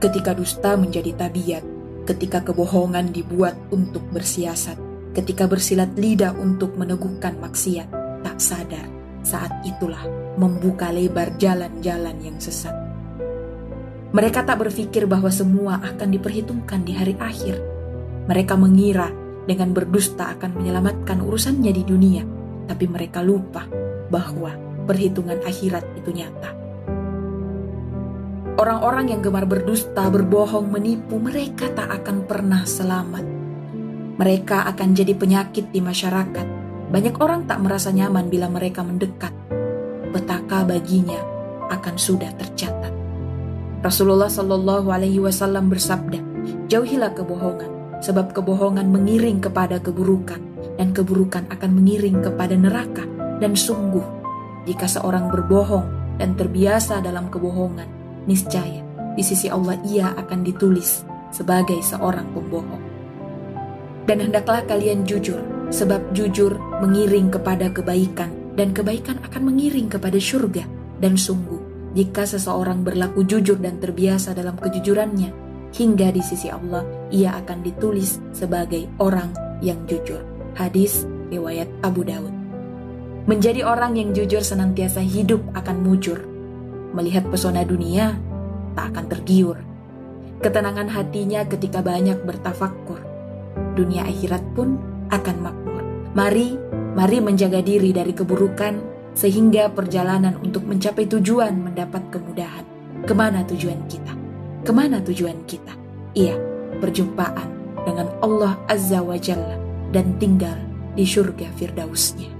ketika dusta menjadi tabiat, ketika kebohongan dibuat untuk bersiasat, ketika bersilat lidah untuk meneguhkan maksiat, tak sadar saat itulah membuka lebar jalan-jalan yang sesat. Mereka tak berpikir bahwa semua akan diperhitungkan di hari akhir. Mereka mengira dengan berdusta akan menyelamatkan urusannya di dunia, tapi mereka lupa bahwa perhitungan akhirat itu nyata. Orang-orang yang gemar berdusta, berbohong, menipu, mereka tak akan pernah selamat. Mereka akan jadi penyakit di masyarakat. Banyak orang tak merasa nyaman bila mereka mendekat. Petaka baginya akan sudah tercatat. Rasulullah Shallallahu Alaihi Wasallam bersabda, jauhilah kebohongan, sebab kebohongan mengiring kepada keburukan, dan keburukan akan mengiring kepada neraka. Dan sungguh, jika seorang berbohong dan terbiasa dalam kebohongan, niscaya di sisi Allah ia akan ditulis sebagai seorang pembohong. Dan hendaklah kalian jujur, sebab jujur mengiring kepada kebaikan, dan kebaikan akan mengiring kepada surga. Dan sungguh, jika seseorang berlaku jujur dan terbiasa dalam kejujurannya, hingga di sisi Allah ia akan ditulis sebagai orang yang jujur. Hadis riwayat Abu Daud. Menjadi orang yang jujur senantiasa hidup akan mujur. Melihat pesona dunia, tak akan tergiur. Ketenangan hatinya ketika banyak bertafakur. Dunia akhirat pun akan makmur. Mari, mari menjaga diri dari keburukan, sehingga perjalanan untuk mencapai tujuan mendapat kemudahan. Ke mana tujuan kita? Ke mana tujuan kita? Iya, perjumpaan dengan Allah Azza wa Jalla dan tinggal di surga Firdausnya.